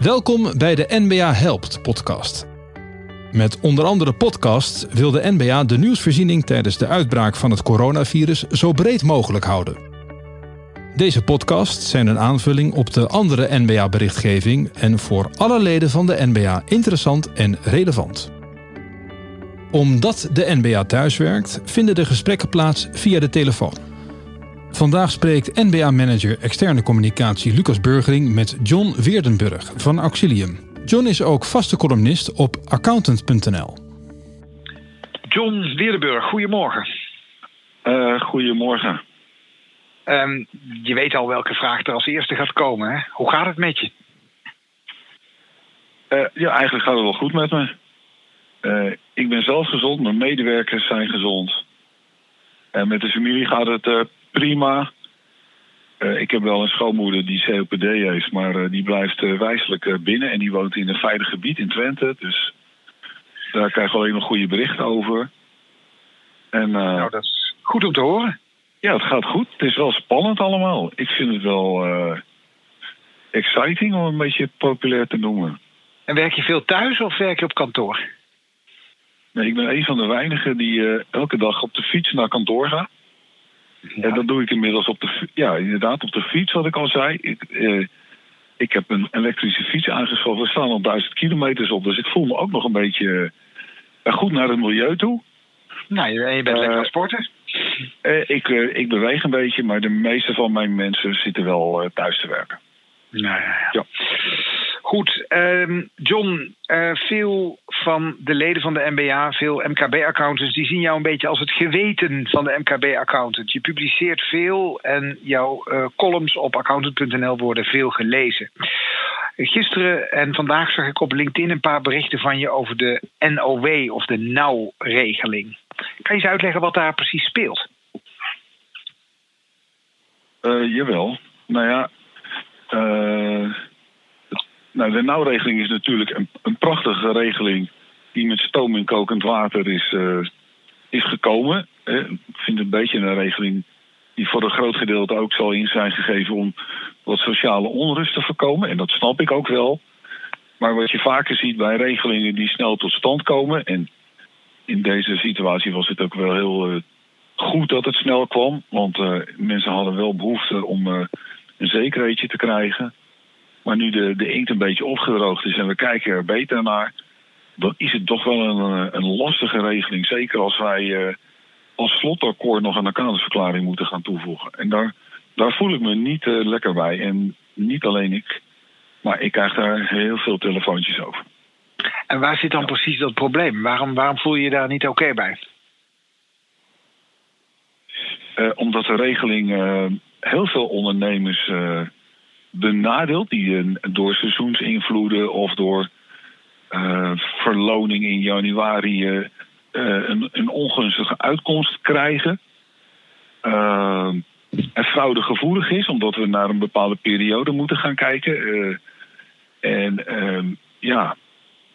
Welkom bij de NBA Helpt podcast. Met onder andere podcasts wil de NBA de nieuwsvoorziening tijdens de uitbraak van het coronavirus zo breed mogelijk houden. Deze podcasts zijn een aanvulling op de andere NBA-berichtgeving en voor alle leden van de NBA interessant en relevant. Omdat de NBA thuiswerkt, vinden de gesprekken plaats via de telefoon. Vandaag spreekt NBA-manager externe communicatie Lucas Burgering met John Weerdenburg van Auxilium. John is ook vaste columnist op accountant.nl. John Weerdenburg, goedemorgen. Uh, goedemorgen. Um, je weet al welke vraag er als eerste gaat komen. Hè? Hoe gaat het met je? Uh, ja, eigenlijk gaat het wel goed met me. Uh, ik ben zelf gezond, mijn medewerkers zijn gezond. En met de familie gaat het prima. Uh, ik heb wel een schoonmoeder die COPD heeft, maar uh, die blijft uh, wijselijk binnen en die woont in een veilig gebied in Twente. Dus daar krijg ik alleen nog goede berichten over. En, nou, dat is goed om te horen. Ja, het gaat goed. Het is wel spannend allemaal. Ik vind het wel exciting om een beetje populair te noemen. En werk je veel thuis of werk je op kantoor? Nee, ik ben een van de weinigen die elke dag op de fiets naar kantoor gaat. Ja. En dat doe ik inmiddels op de, ja, inderdaad op de fiets, wat ik al zei. Ik, eh, ik heb een elektrische fiets aangeschaft. We staan al duizend kilometers op, dus ik voel me ook nog een beetje uh, goed naar het milieu toe. Nou, je, je bent uh, lekker aan sporten. ik, ik beweeg een beetje, maar de meeste van mijn mensen zitten wel thuis te werken. Nou ja. ja. ja. Goed, um, John, uh, veel van de leden van de MBA, veel MKB-accountants, die zien jou een beetje als het geweten van de MKB-accountant. Je publiceert veel en jouw uh, columns op accountant.nl worden veel gelezen. Gisteren en vandaag zag ik op LinkedIn een paar berichten van je over de NOW of de NOW-regeling. Kan je eens uitleggen wat daar precies speelt? Uh, jawel. Nou ja. Nou, de nauwregeling is natuurlijk een, een, prachtige regeling die met stoom en kokend water is, uh, is gekomen. Eh, ik vind het een beetje een regeling die voor een groot gedeelte ook zal in zijn gegeven om wat sociale onrust te voorkomen. En dat snap ik ook wel. Maar wat je vaker ziet bij regelingen die snel tot stand komen. En in deze situatie was het ook wel heel uh, goed dat het snel kwam. Want uh, mensen hadden wel behoefte om een zekerheidje te krijgen. Maar nu de, de inkt een beetje opgedroogd is en we kijken er beter naar, dan is het toch wel een, een lastige regeling. Zeker als wij uh, als slotakkoord nog een accountantsverklaring moeten gaan toevoegen. En daar, daar voel ik me niet uh, lekker bij. En niet alleen ik, maar ik krijg daar heel veel telefoontjes over. En waar zit dan ja. precies dat probleem? Waarom, waarom voel je je daar niet oké okay bij? Uh, omdat de regeling heel veel ondernemers benadeeld. Die door seizoensinvloeden of door uh, verloning in januari uh, een, een, ongunstige uitkomst krijgen. en fraudegevoelig is, omdat we naar een bepaalde periode moeten gaan kijken. en ehm, ja,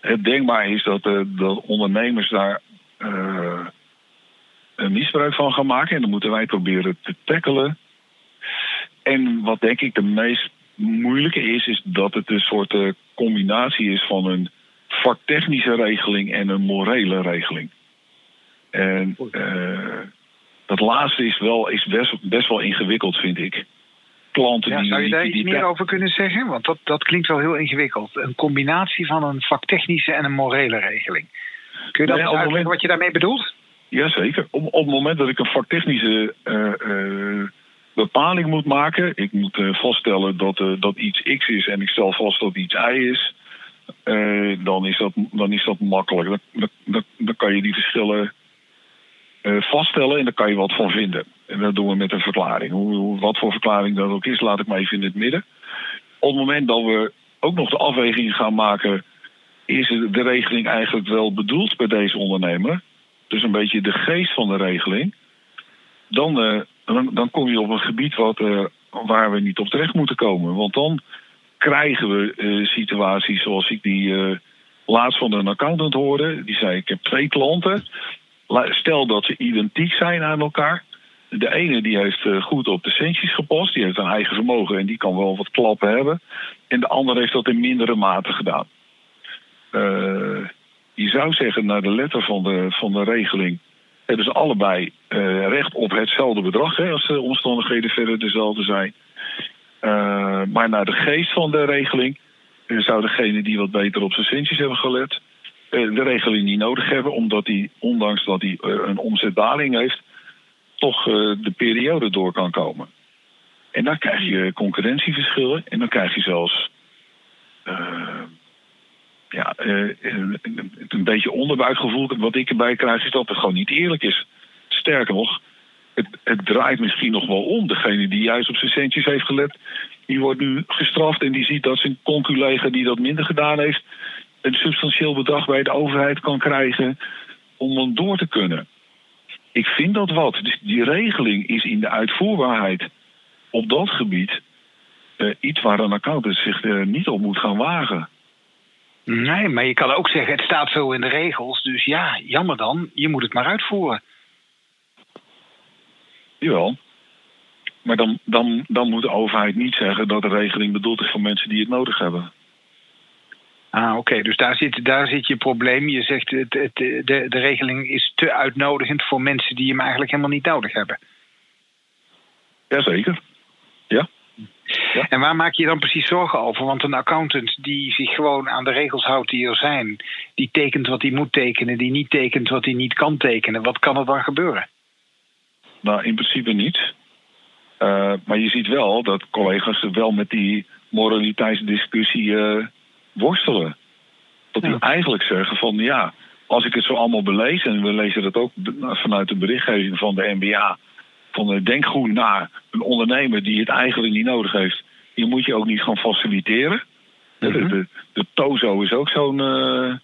het denkbaar is dat, dat ondernemers daar een misbruik van gaan maken. En dan moeten wij proberen te tackelen. En wat denk ik de meest moeilijke is, is dat het een soort uh, combinatie is van een vaktechnische regeling en een morele regeling. En uh, dat laatste is, wel, is best, best wel ingewikkeld, vind ik. Klanten ja, die, zou je daar iets meer over kunnen zeggen? Want dat, dat klinkt wel heel ingewikkeld. Een combinatie van een vaktechnische en een morele regeling. Kun je dat nou ja, uitleggen wat je daarmee bedoelt? Jazeker. Op, op het moment dat ik een vaktechnische uh, bepaling moet maken. Ik moet uh, vaststellen dat, uh, dat iets X is en ik stel vast dat iets Y is. Uh, dan, is dat, dan is dat makkelijk. Dan kan je die verschillen vaststellen en daar kan je wat van vinden. En dat doen we met een verklaring. Hoe, wat voor verklaring dat ook is, laat ik maar even in het midden. Op het moment dat we ook nog de afweging gaan maken, is de regeling eigenlijk wel bedoeld bij deze ondernemer? Dus een beetje de geest van de regeling. Dan dan, dan kom je op een gebied wat, uh, waar we niet op terecht moeten komen. Want dan krijgen we uh, situaties zoals ik die uh, laatst van een accountant hoorde. Die zei: Ik heb twee klanten. Stel dat ze identiek zijn aan elkaar. De ene die heeft eh, goed op de centjes gepast, die heeft een eigen vermogen en die kan wel wat klappen hebben. En de ander heeft dat in mindere mate gedaan. Je zou zeggen, naar de letter van de, van de regeling hebben ze allebei uh, recht op hetzelfde bedrag, hè, als de omstandigheden verder dezelfde zijn. Uh, maar naar de geest van de regeling zou degene die wat beter op zijn centjes hebben gelet, de regeling niet nodig hebben, omdat hij, ondanks dat hij een omzetdaling heeft, toch de periode door kan komen. En dan krijg je concurrentieverschillen en dan krijg je zelfs ja, uh, een beetje onderbuikgevoel. Wat ik erbij krijg is dat het gewoon niet eerlijk is. Sterker nog, het, het draait misschien nog wel om. Degene die juist op zijn centjes heeft gelet, die wordt nu gestraft en die ziet dat zijn conculega die dat minder gedaan heeft, een substantieel bedrag bij de overheid kan krijgen om dan door te kunnen. Ik vind dat wat. Dus die regeling is in de uitvoerbaarheid op dat gebied uh, iets waar een accountant zich uh, niet op moet gaan wagen. Nee, maar je kan ook zeggen, het staat zo in de regels. Dus ja, jammer dan, je moet het maar uitvoeren. Jawel. Maar dan, dan, dan moet de overheid niet zeggen dat de regeling bedoeld is voor mensen die het nodig hebben. Ah, oké. Dus daar zit, daar zit je probleem. Je zegt het, het, de, de regeling is te uitnodigend voor mensen die hem eigenlijk helemaal niet nodig hebben. Jazeker. Ja. Ja. En waar maak je dan precies zorgen over? Want een accountant die zich gewoon aan de regels houdt die er zijn, die tekent wat hij moet tekenen, die niet tekent wat hij niet kan tekenen, wat kan er dan gebeuren? Nou, in principe niet. Uh, maar je ziet wel dat collega's wel met die moraliteitsdiscussie uh, worstelen. Dat die eigenlijk zeggen van ja, als ik het zo allemaal belees, en we lezen dat ook vanuit de berichtgeving van de NBA, van denk goed na. Een ondernemer die het eigenlijk niet nodig heeft, die moet je ook niet gaan faciliteren. Mm -hmm. de, de, de, TOZO is ook zo'n uh,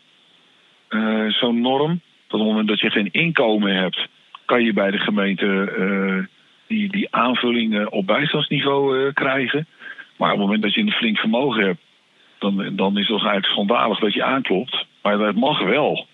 uh, zo'n norm. Dat op het moment dat je geen inkomen hebt, kan je bij de gemeente uh, die, die aanvulling op bijstandsniveau krijgen. Maar op het moment dat je een flink vermogen hebt, dan, dan is het eigenlijk schandalig dat je aanklopt. Maar dat mag wel.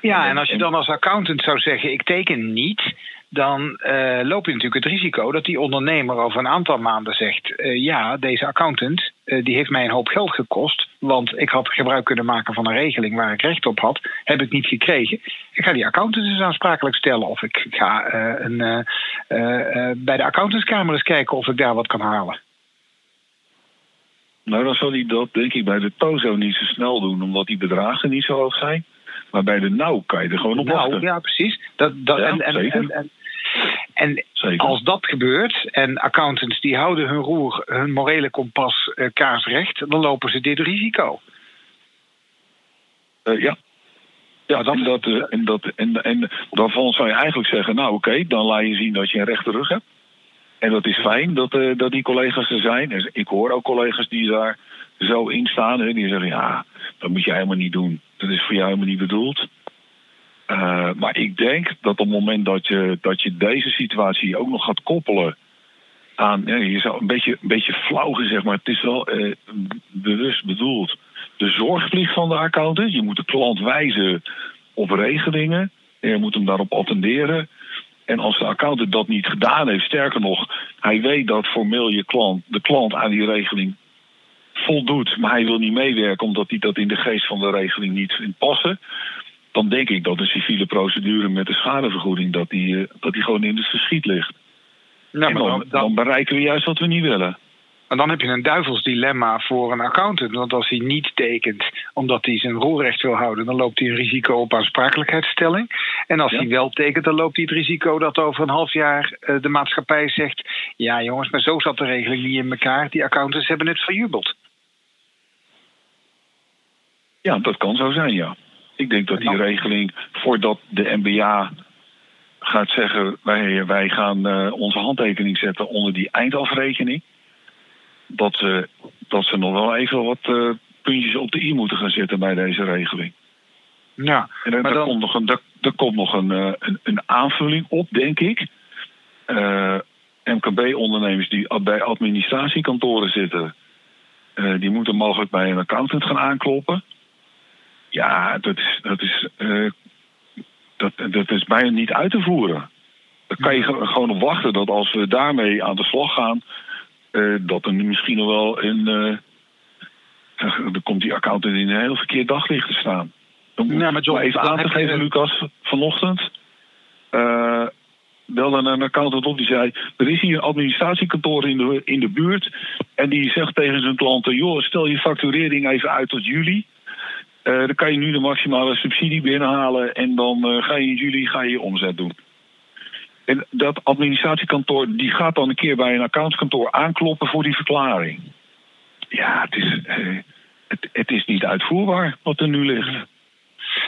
Ja, en als je dan als accountant zou zeggen: ik teken niet, dan uh, loop je natuurlijk het risico dat die ondernemer over een aantal maanden zegt: uh, ja, deze accountant uh, die heeft mij een hoop geld gekost, want ik had gebruik kunnen maken van een regeling waar ik recht op had, heb ik niet gekregen. Ik ga die accountant eens aansprakelijk stellen of ik ga een, bij de accountantskamer eens kijken of ik daar wat kan halen. Nou, dan zal hij dat denk ik bij de TOZO niet zo snel doen, omdat die bedragen niet zo hoog zijn. Maar bij de nauw kan je er gewoon op wachten. Nou, ja, precies. Dat, dat, ja, en, en, en, als dat gebeurt en accountants die houden hun roer, hun morele kompas uh, kaarsrecht, dan lopen ze dit risico. Uh, ja. Ja, dat, en, dat, uh, en, dat, en, en daarvan zou je eigenlijk zeggen, nou oké, okay, dan laat je zien dat je een rechte rug hebt. En dat is fijn dat, uh, dat die collega's er zijn. En ik hoor ook collega's die daar zo in staan. Hè, die zeggen, ja, dat moet je helemaal niet doen. Dat is voor jou helemaal niet bedoeld. Uh, maar ik denk dat op het moment dat je, dat je deze situatie ook nog gaat koppelen aan, je zou een beetje, een beetje flauw gezegd, maar het is wel uh, bewust bedoeld. De zorgplicht van de accountant. Je moet de klant wijzen op regelingen. En je moet hem daarop attenderen. En als de accountant dat niet gedaan heeft, sterker nog, hij weet dat formeel je klant, de klant aan die regeling voldoet, maar hij wil niet meewerken omdat hij dat in de geest van de regeling niet vindt passen, dan denk ik dat de civiele procedure met de schadevergoeding dat die, dat die gewoon in het verschiet ligt. Nou, en dan, dan, dan bereiken we juist wat we niet willen. Maar dan heb je een duivels dilemma voor een accountant. Want als hij niet tekent omdat hij zijn roerrecht wil houden, dan loopt hij een risico op aansprakelijkheidsstelling. En als ja. hij wel tekent, dan loopt hij het risico dat over een half jaar uh, de maatschappij zegt: Ja, jongens, maar zo zat de regeling niet in elkaar. Die accountants hebben het verjubeld. Ja, dat kan zo zijn, ja. Ik denk dat die regeling, voordat de MBA gaat zeggen: wij, wij gaan uh, onze handtekening zetten onder die eindafrekening dat ze, dat ze nog wel even wat uh, puntjes op de i moeten gaan zetten bij deze regeling. Ja, en er, maar er dan... komt nog, een, komt nog een, uh, een, een, aanvulling op, denk ik. MKB-ondernemers die bij administratiekantoren zitten, die moeten mogelijk bij een accountant gaan aankloppen. Ja, dat is, dat is, dat, dat is bijna niet uit te voeren. Dan kan je gewoon op wachten dat als we daarmee aan de slag gaan, dat er misschien nog wel een. dan komt die accountant in een heel verkeerd daglicht te staan. Ja, maar John, even aan te geven, Lucas, vanochtend. Uh, belde naar een accountant op die zei: Er is hier een administratiekantoor in de, in de buurt. En die zegt tegen zijn klanten: Joh, stel je facturering even uit tot juli. Uh, dan kan je nu de maximale subsidie binnenhalen. En dan uh, ga je in juli ga je, je omzet doen. En dat administratiekantoor die gaat dan een keer bij een accountskantoor aankloppen voor die verklaring. Ja, het is, uh, het, het is niet uitvoerbaar wat er nu ligt.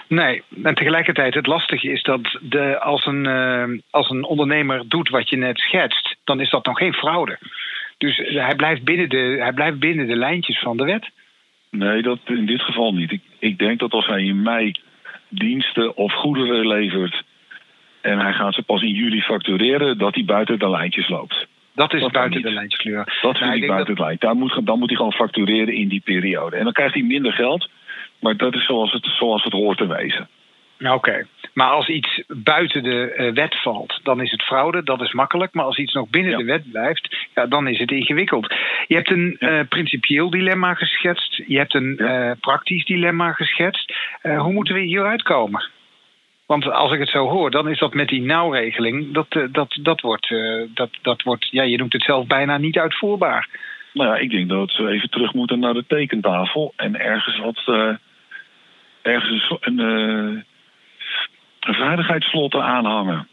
Nee, en tegelijkertijd het lastige is dat de, als, een, uh, als een ondernemer doet wat je net schetst, dan is dat nog geen fraude. Dus hij blijft binnen de, hij blijft binnen de lijntjes van de wet. Nee, dat in dit geval niet. Ik, ik denk dat als hij in mei diensten of goederen levert en hij gaat ze pas in juli factureren, dat hij buiten de lijntjes loopt. Dat is buiten de lijntjes kleur. Dat vind ik buiten de lijn. Daar moet, dan moet hij gewoon factureren in die periode. En dan krijgt hij minder geld. Maar dat is zoals het, zoals het hoort te wezen. Oké, maar als iets buiten de uh, wet valt, dan is het fraude, dat is makkelijk. Maar als iets nog binnen de wet blijft, ja, dan is het ingewikkeld. Je hebt een uh, principieel dilemma geschetst, je hebt een uh, praktisch dilemma geschetst. hoe moeten we hieruit komen? Want als ik het zo hoor, dan is dat met die nauwregeling, dat, dat, dat, wordt, dat, dat wordt, ja, je noemt het zelf bijna niet uitvoerbaar. Nou ja, ik denk dat we even terug moeten naar de tekentafel en ergens wat ergens een, uh, een veiligheidsslot aanhangen.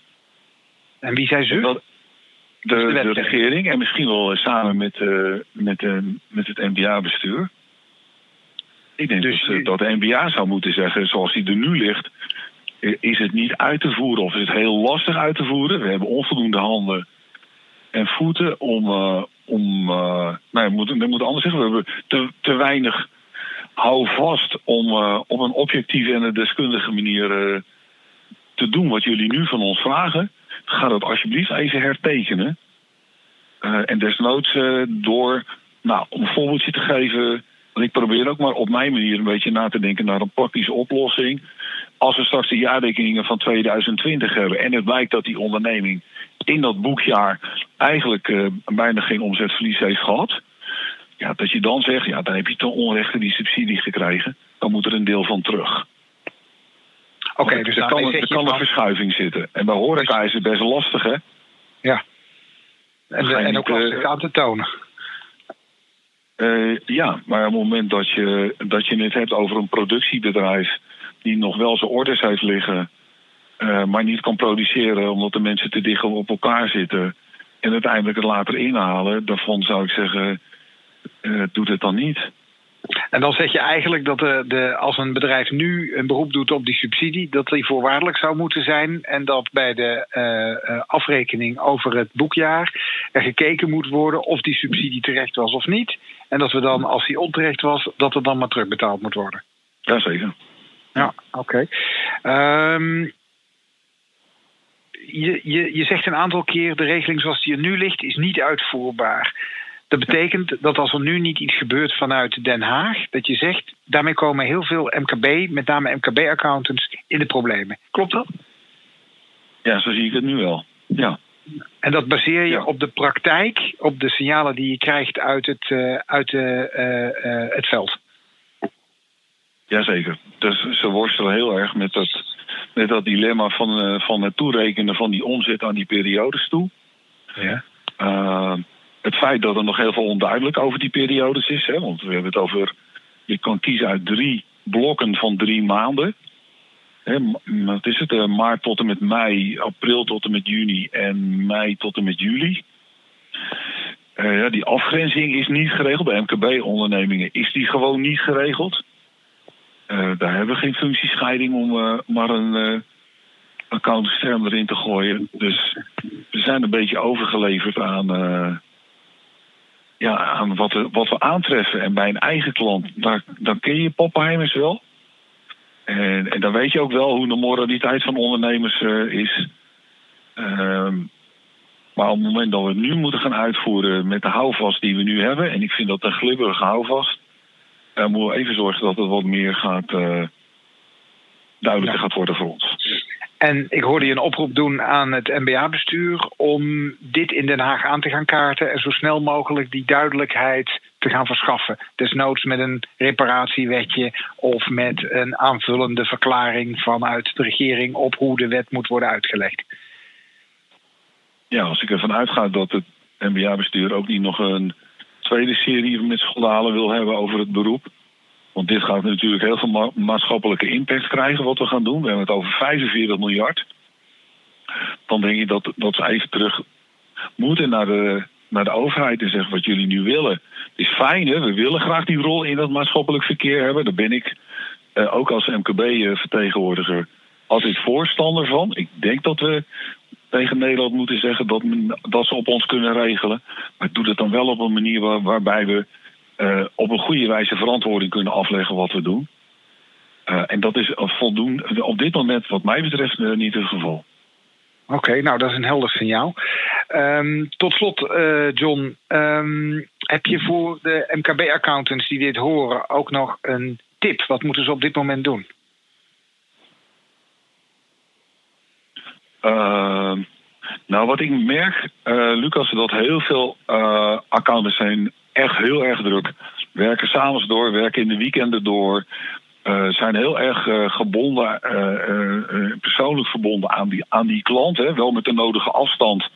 En wie zei ze? Dat, de, de, de, regering en misschien wel samen met, uh, met, uh, met het NBA-bestuur. Ik denk dus, dat, dat de NBA zou moeten zeggen, zoals die er nu ligt, is het niet uit te voeren of is het heel lastig uit te voeren. We hebben onvoldoende handen en voeten om. Uh, om we moeten, we moeten anders zeggen, we hebben te, te weinig hou vast om op een objectieve en een deskundige manier te doen wat jullie nu van ons vragen. Ga dat alsjeblieft even hertekenen. Uh, en desnoods door, nou, om een voorbeeldje te geven. Want ik probeer ook maar op mijn manier een beetje na te denken naar een praktische oplossing. Als we straks de jaarrekeningen van 2020 hebben en het blijkt dat die onderneming in dat boekjaar eigenlijk bijna geen omzetverlies heeft gehad ja, dat je dan zegt, ja, dan heb je ten onrechte die subsidie gekregen. Dan moet er een deel van terug. Oké, okay, dus er kan, er kan een verschuiving zitten. En bij horeca is het best lastig, hè? Ja. En, en niet, ook lastig uh, aan te tonen. Uh, ja, maar op het moment dat je, dat je het hebt over een productiebedrijf die nog wel zijn orders heeft liggen, uh, maar niet kan produceren omdat de mensen te dicht op elkaar zitten en uiteindelijk het later inhalen, daarvan zou ik zeggen, uh, doet het dan niet. En dan zeg je eigenlijk dat de, de, als een bedrijf nu een beroep doet op die subsidie, dat die voorwaardelijk zou moeten zijn. En dat bij de uh, afrekening over het boekjaar er gekeken moet worden of die subsidie terecht was of niet. En dat we dan, als die onterecht was, dat er dan maar terugbetaald moet worden. Jazeker. Ja, oké. Okay. Um, je, je, je zegt een aantal keer, de regeling zoals die er nu ligt, is niet uitvoerbaar. Dat betekent dat als er nu niet iets gebeurt vanuit Den Haag, dat je zegt, daarmee komen heel veel MKB, met name MKB-accountants, in de problemen. Klopt dat? Ja, zo zie ik het nu wel. Ja. En dat baseer je ja. op de praktijk, op de signalen die je krijgt uit het, uh, uit de, uh, uh, het veld. Jazeker. Dus ze worstelen heel erg met dat, met dat dilemma van, van het toerekenen van die omzet aan die periodes toe. Ja het feit dat er nog heel veel onduidelijk over die periodes is. Hè, want we hebben het over. Je kan kiezen uit drie blokken van drie maanden. Hè, wat is het? Uh, maart tot en met mei, april tot en met juni en mei tot en met juli. Ja, die afgrenzing is niet geregeld. Bij MKB-ondernemingen is die gewoon niet geregeld. Uh, daar hebben we geen functiescheiding om maar een accountantsterm erin te gooien. Dus we zijn een beetje overgeleverd aan ja, aan wat, we, wat we aantreffen. En bij een eigen klant, daar, dan ken je Poppenheimers wel. En, en dan weet je ook wel hoe de moraliteit van ondernemers uh, is. Uh, maar op het moment dat we het nu moeten gaan uitvoeren met de houvast die we nu hebben, en ik vind dat een glibberige houvast, dan moeten we even zorgen dat het wat meer gaat, uh, duidelijker ja. gaat worden voor ons. En ik hoorde je een oproep doen aan het NBA-bestuur om dit in Den Haag aan te gaan kaarten en zo snel mogelijk die duidelijkheid te gaan verschaffen. Desnoods met een reparatiewetje of met een aanvullende verklaring vanuit de regering op hoe de wet moet worden uitgelegd. Ja, als ik ervan uitga dat het NBA-bestuur ook niet nog een tweede serie met schandalen wil hebben over het beroep. Want dit gaat natuurlijk heel veel maatschappelijke impact krijgen wat we gaan doen. We hebben het over 45 miljard. Dan denk ik dat, dat ze even terug moeten naar de, naar de overheid en zeggen wat jullie nu willen. Het is fijn, hè? we willen graag die rol in dat maatschappelijk verkeer hebben. Daar ben ik eh, ook als MKB-vertegenwoordiger altijd voorstander van. Ik denk dat we tegen Nederland moeten zeggen dat, dat ze op ons kunnen regelen. Maar doe het dan wel op een manier waar, waarbij we uh, op een goede wijze verantwoording kunnen afleggen wat we doen. Uh, en dat is voldoende, op dit moment, wat mij betreft, uh, niet het geval. Oké, okay, nou dat is een helder signaal. Um, tot slot, John, um, heb je voor de MKB-accountants die dit horen ook nog een tip? Wat moeten ze op dit moment doen? Ehm, nou, wat ik merk, Lucas, dat heel veel accountants zijn echt heel erg druk. Werken s'avonds door, werken in de weekenden door. Uh, zijn heel erg uh, gebonden, uh, persoonlijk verbonden aan die, aan die klant. Hè? Wel met de nodige afstand.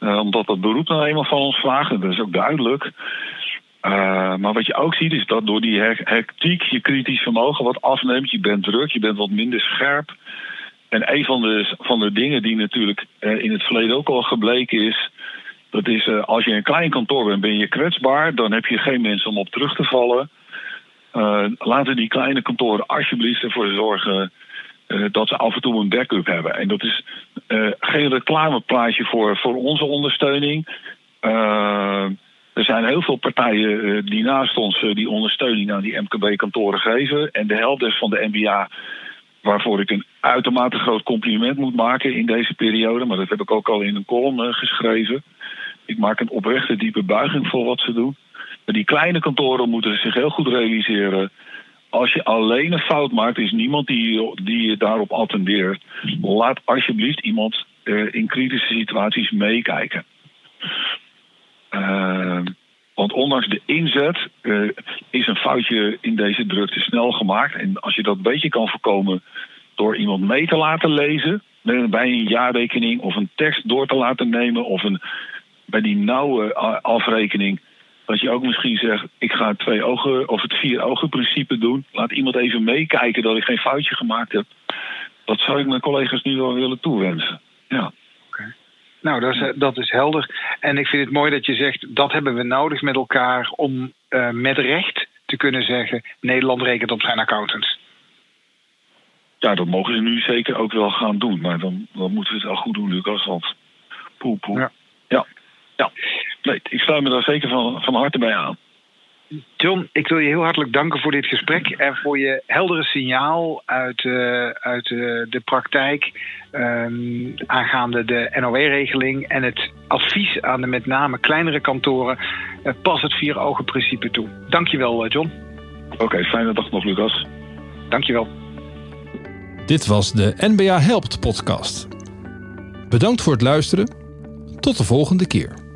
omdat dat beroep nou eenmaal van ons vraagt. En dat is ook duidelijk. maar wat je ook ziet is dat door die hectiek je kritisch vermogen wat afneemt. Je bent druk, je bent wat minder scherp. En een van de, van de dingen die natuurlijk in het verleden ook al gebleken is dat is, uh, als je een klein kantoor bent, ben je kwetsbaar. Dan heb je geen mensen om op terug te vallen. Uh, laten die kleine kantoren alsjeblieft ervoor zorgen uh, dat ze af en toe een backup hebben. En dat is geen reclameplaatje voor, voor onze ondersteuning. er zijn heel veel partijen die naast ons die ondersteuning aan die MKB-kantoren geven. En de helft van de MBA waarvoor ik een uitermate groot compliment moet maken in deze periode. Maar dat heb ik ook al in een column geschreven. Ik maak een oprechte diepe buiging voor wat ze doen. Maar die kleine kantoren moeten zich heel goed realiseren. Als je alleen een fout maakt, is niemand die, die je daarop attendeert. Laat alsjeblieft iemand uh, in kritische situaties meekijken. Uh, want ondanks de inzet uh, is een foutje in deze drukte snel gemaakt. En als je dat een beetje kan voorkomen door iemand mee te laten lezen bij een jaarrekening of een tekst door te laten nemen of een bij die nauwe afrekening. Dat je ook misschien zegt, ik ga het twee ogen of het vier ogen principe doen. Laat iemand even meekijken dat ik geen foutje gemaakt heb. Dat zou ik mijn collega's nu wel willen toewensen. Ja. Nou, dat is, dat is helder. En ik vind het mooi dat je zegt, dat hebben we nodig met elkaar om uh, met recht te kunnen zeggen, Nederland rekent op zijn accountants. Ja, dat mogen ze nu zeker ook wel gaan doen. Maar dan, dan moeten we het al goed doen, Lucas. Want poe, poe. Ja. ja. Ja, nee, ik sluit me daar zeker van, van harte bij aan. John, ik wil je heel hartelijk danken voor dit gesprek en voor je heldere signaal uit, uh, uit uh, de praktijk um, aangaande de NOW-regeling en het advies aan de met name kleinere kantoren. Uh, pas het vier ogen principe toe. Dankjewel, John. Oké, okay, fijne dag nog, Lucas. Dankjewel. Dit was de NBA Helpt podcast. Bedankt voor het luisteren. Tot de volgende keer.